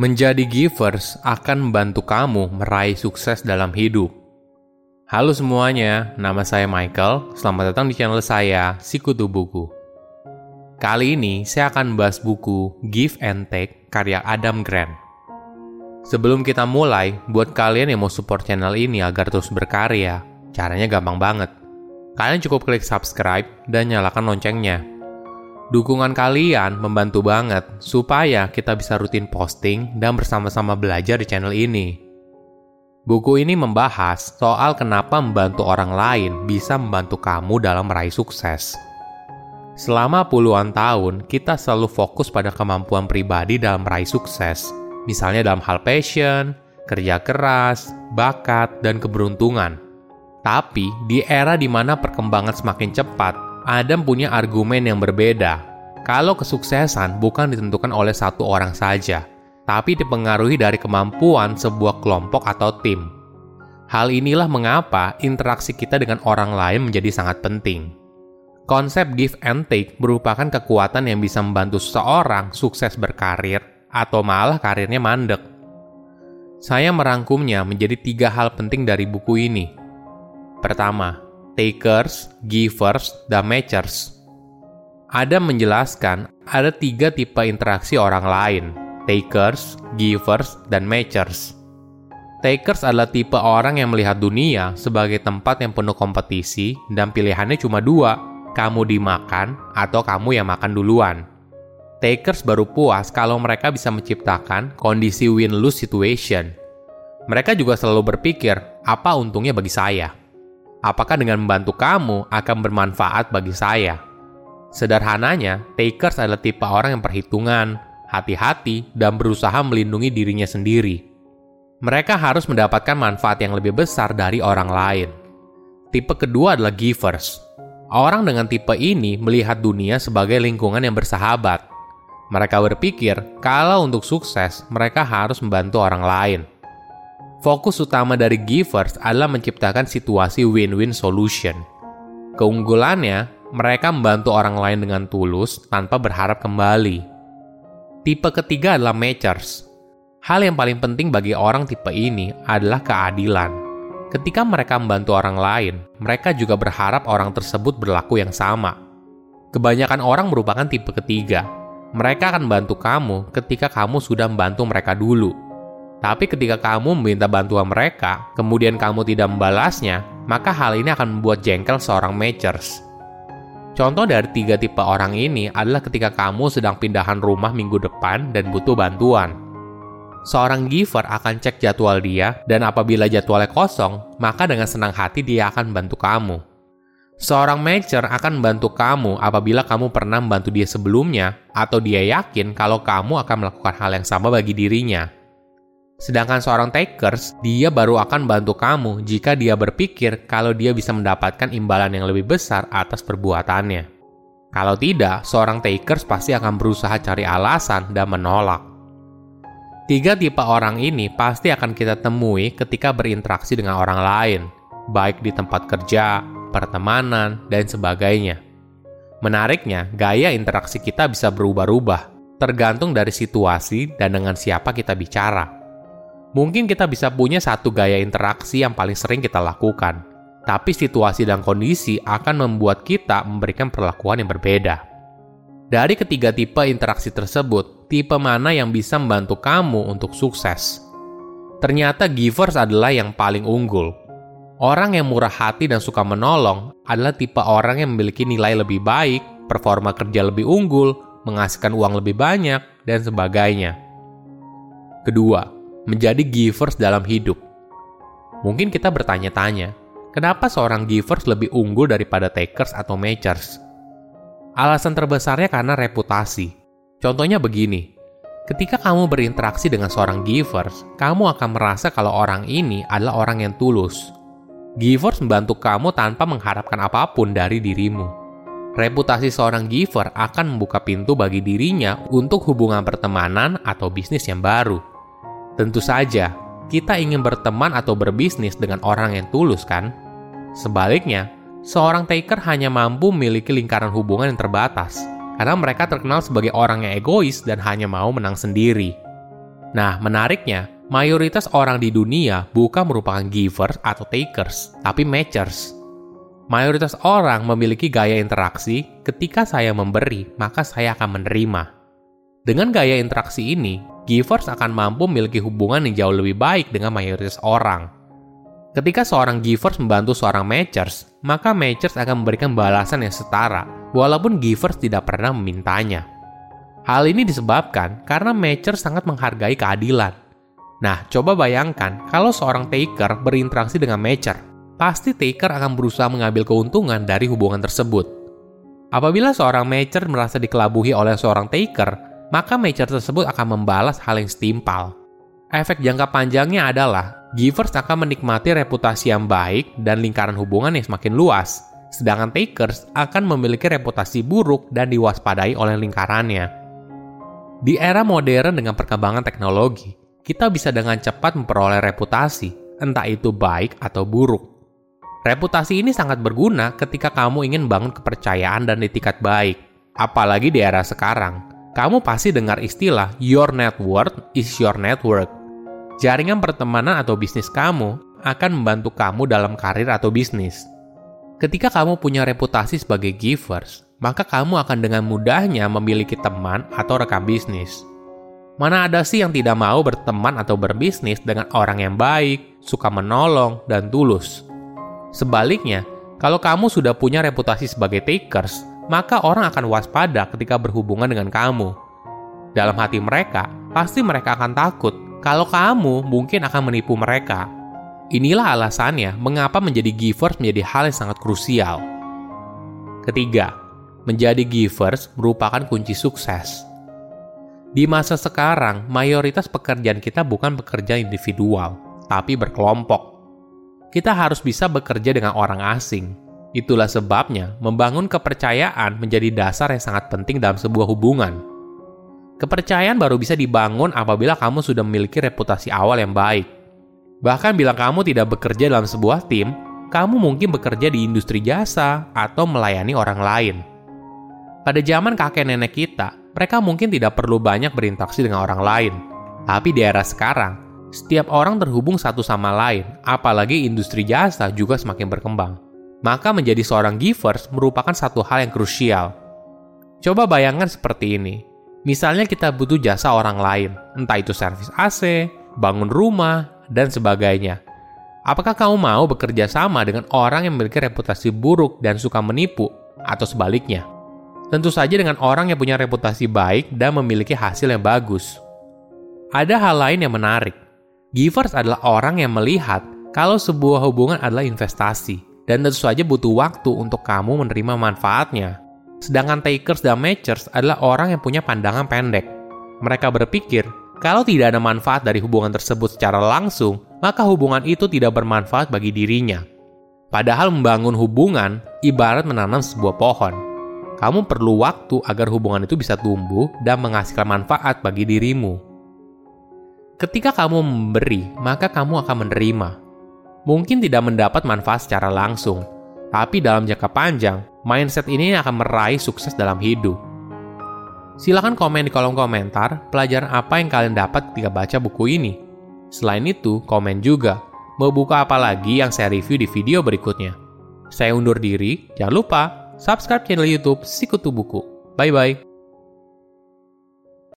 Menjadi givers akan membantu kamu meraih sukses dalam hidup. Halo semuanya, nama saya Michael. Selamat datang di channel saya, Sikutu Buku. Kali ini saya akan membahas buku Give and Take karya Adam Grant. Sebelum kita mulai, buat kalian yang mau support channel ini agar terus berkarya, caranya gampang banget. Kalian cukup klik subscribe dan nyalakan loncengnya Dukungan kalian membantu banget supaya kita bisa rutin posting dan bersama-sama belajar di channel ini. Buku ini membahas soal kenapa membantu orang lain bisa membantu kamu dalam meraih sukses. Selama puluhan tahun, kita selalu fokus pada kemampuan pribadi dalam meraih sukses, misalnya dalam hal passion, kerja keras, bakat, dan keberuntungan. Tapi, di era di mana perkembangan semakin cepat, Adam punya argumen yang berbeda. Kalau kesuksesan bukan ditentukan oleh satu orang saja, tapi dipengaruhi dari kemampuan sebuah kelompok atau tim. Hal inilah mengapa interaksi kita dengan orang lain menjadi sangat penting. Konsep give and take merupakan kekuatan yang bisa membantu seseorang sukses berkarir atau malah karirnya mandek. Saya merangkumnya menjadi tiga hal penting dari buku ini. Pertama, takers, givers, dan matchers. Adam menjelaskan ada tiga tipe interaksi orang lain, takers, givers, dan matchers. Takers adalah tipe orang yang melihat dunia sebagai tempat yang penuh kompetisi dan pilihannya cuma dua, kamu dimakan atau kamu yang makan duluan. Takers baru puas kalau mereka bisa menciptakan kondisi win-lose situation. Mereka juga selalu berpikir, apa untungnya bagi saya? Apakah dengan membantu kamu akan bermanfaat bagi saya. Sederhananya, takers adalah tipe orang yang perhitungan, hati-hati, dan berusaha melindungi dirinya sendiri. Mereka harus mendapatkan manfaat yang lebih besar dari orang lain. Tipe kedua adalah givers. Orang dengan tipe ini melihat dunia sebagai lingkungan yang bersahabat. Mereka berpikir kalau untuk sukses, mereka harus membantu orang lain. Fokus utama dari Givers adalah menciptakan situasi win-win solution. Keunggulannya, mereka membantu orang lain dengan tulus tanpa berharap kembali. Tipe ketiga adalah matchers. Hal yang paling penting bagi orang tipe ini adalah keadilan. Ketika mereka membantu orang lain, mereka juga berharap orang tersebut berlaku yang sama. Kebanyakan orang merupakan tipe ketiga. Mereka akan membantu kamu ketika kamu sudah membantu mereka dulu tapi ketika kamu meminta bantuan mereka, kemudian kamu tidak membalasnya, maka hal ini akan membuat jengkel seorang matchers. Contoh dari tiga tipe orang ini adalah ketika kamu sedang pindahan rumah minggu depan dan butuh bantuan. Seorang giver akan cek jadwal dia, dan apabila jadwalnya kosong, maka dengan senang hati dia akan membantu kamu. Seorang matcher akan membantu kamu apabila kamu pernah membantu dia sebelumnya, atau dia yakin kalau kamu akan melakukan hal yang sama bagi dirinya. Sedangkan seorang takers, dia baru akan bantu kamu jika dia berpikir kalau dia bisa mendapatkan imbalan yang lebih besar atas perbuatannya. Kalau tidak, seorang takers pasti akan berusaha cari alasan dan menolak. Tiga tipe orang ini pasti akan kita temui ketika berinteraksi dengan orang lain, baik di tempat kerja, pertemanan, dan sebagainya. Menariknya, gaya interaksi kita bisa berubah-ubah, tergantung dari situasi dan dengan siapa kita bicara. Mungkin kita bisa punya satu gaya interaksi yang paling sering kita lakukan, tapi situasi dan kondisi akan membuat kita memberikan perlakuan yang berbeda. Dari ketiga tipe interaksi tersebut, tipe mana yang bisa membantu kamu untuk sukses? Ternyata givers adalah yang paling unggul. Orang yang murah hati dan suka menolong adalah tipe orang yang memiliki nilai lebih baik, performa kerja lebih unggul, menghasilkan uang lebih banyak, dan sebagainya. Kedua, menjadi givers dalam hidup. Mungkin kita bertanya-tanya, kenapa seorang givers lebih unggul daripada takers atau matchers? Alasan terbesarnya karena reputasi. Contohnya begini, ketika kamu berinteraksi dengan seorang givers, kamu akan merasa kalau orang ini adalah orang yang tulus. Givers membantu kamu tanpa mengharapkan apa pun dari dirimu. Reputasi seorang giver akan membuka pintu bagi dirinya untuk hubungan pertemanan atau bisnis yang baru. Tentu saja, kita ingin berteman atau berbisnis dengan orang yang tulus, kan? Sebaliknya, seorang taker hanya mampu memiliki lingkaran hubungan yang terbatas, karena mereka terkenal sebagai orang yang egois dan hanya mau menang sendiri. Nah, menariknya, mayoritas orang di dunia bukan merupakan givers atau takers, tapi matchers. Mayoritas orang memiliki gaya interaksi, ketika saya memberi, maka saya akan menerima. Dengan gaya interaksi ini, givers akan mampu memiliki hubungan yang jauh lebih baik dengan mayoritas orang. Ketika seorang givers membantu seorang matchers, maka matchers akan memberikan balasan yang setara, walaupun givers tidak pernah memintanya. Hal ini disebabkan karena matcher sangat menghargai keadilan. Nah, coba bayangkan kalau seorang taker berinteraksi dengan matcher, pasti taker akan berusaha mengambil keuntungan dari hubungan tersebut. Apabila seorang matcher merasa dikelabuhi oleh seorang taker, maka matcher tersebut akan membalas hal yang setimpal. Efek jangka panjangnya adalah givers akan menikmati reputasi yang baik dan lingkaran hubungan yang semakin luas, sedangkan takers akan memiliki reputasi buruk dan diwaspadai oleh lingkarannya. Di era modern dengan perkembangan teknologi, kita bisa dengan cepat memperoleh reputasi, entah itu baik atau buruk. Reputasi ini sangat berguna ketika kamu ingin bangun kepercayaan dan etikat baik. Apalagi di era sekarang, kamu pasti dengar istilah your net worth is your network. Jaringan pertemanan atau bisnis kamu akan membantu kamu dalam karir atau bisnis. Ketika kamu punya reputasi sebagai givers, maka kamu akan dengan mudahnya memiliki teman atau rekan bisnis. Mana ada sih yang tidak mau berteman atau berbisnis dengan orang yang baik, suka menolong, dan tulus? Sebaliknya, kalau kamu sudah punya reputasi sebagai takers, maka orang akan waspada ketika berhubungan dengan kamu. Dalam hati mereka, pasti mereka akan takut kalau kamu mungkin akan menipu mereka. Inilah alasannya mengapa menjadi givers menjadi hal yang sangat krusial. Ketiga, menjadi givers merupakan kunci sukses. Di masa sekarang, mayoritas pekerjaan kita bukan pekerjaan individual, tapi berkelompok. Kita harus bisa bekerja dengan orang asing. Itulah sebabnya membangun kepercayaan menjadi dasar yang sangat penting dalam sebuah hubungan. Kepercayaan baru bisa dibangun apabila kamu sudah memiliki reputasi awal yang baik. Bahkan bila kamu tidak bekerja dalam sebuah tim, kamu mungkin bekerja di industri jasa atau melayani orang lain. Pada zaman kakek nenek kita, mereka mungkin tidak perlu banyak berinteraksi dengan orang lain. Tapi di era sekarang, setiap orang terhubung satu sama lain, apalagi industri jasa juga semakin berkembang. Maka menjadi seorang givers merupakan satu hal yang krusial. Coba bayangkan seperti ini. Misalnya kita butuh jasa orang lain, entah itu servis AC, bangun rumah, dan sebagainya. Apakah kamu mau bekerja sama dengan orang yang memiliki reputasi buruk dan suka menipu, atau sebaliknya? Tentu saja dengan orang yang punya reputasi baik dan memiliki hasil yang bagus. Ada hal lain yang menarik. Givers adalah orang yang melihat kalau sebuah hubungan adalah investasi, dan tentu saja butuh waktu untuk kamu menerima manfaatnya. Sedangkan takers dan matchers adalah orang yang punya pandangan pendek. Mereka berpikir, kalau tidak ada manfaat dari hubungan tersebut secara langsung, maka hubungan itu tidak bermanfaat bagi dirinya. Padahal membangun hubungan ibarat menanam sebuah pohon kamu perlu waktu agar hubungan itu bisa tumbuh dan menghasilkan manfaat bagi dirimu. Ketika kamu memberi, maka kamu akan menerima. Mungkin tidak mendapat manfaat secara langsung, tapi dalam jangka panjang, mindset ini akan meraih sukses dalam hidup. Silahkan komen di kolom komentar pelajaran apa yang kalian dapat ketika baca buku ini. Selain itu, komen juga mau buku apa lagi yang saya review di video berikutnya. Saya undur diri, jangan lupa subscribe channel YouTube Sikutu Buku. Bye bye.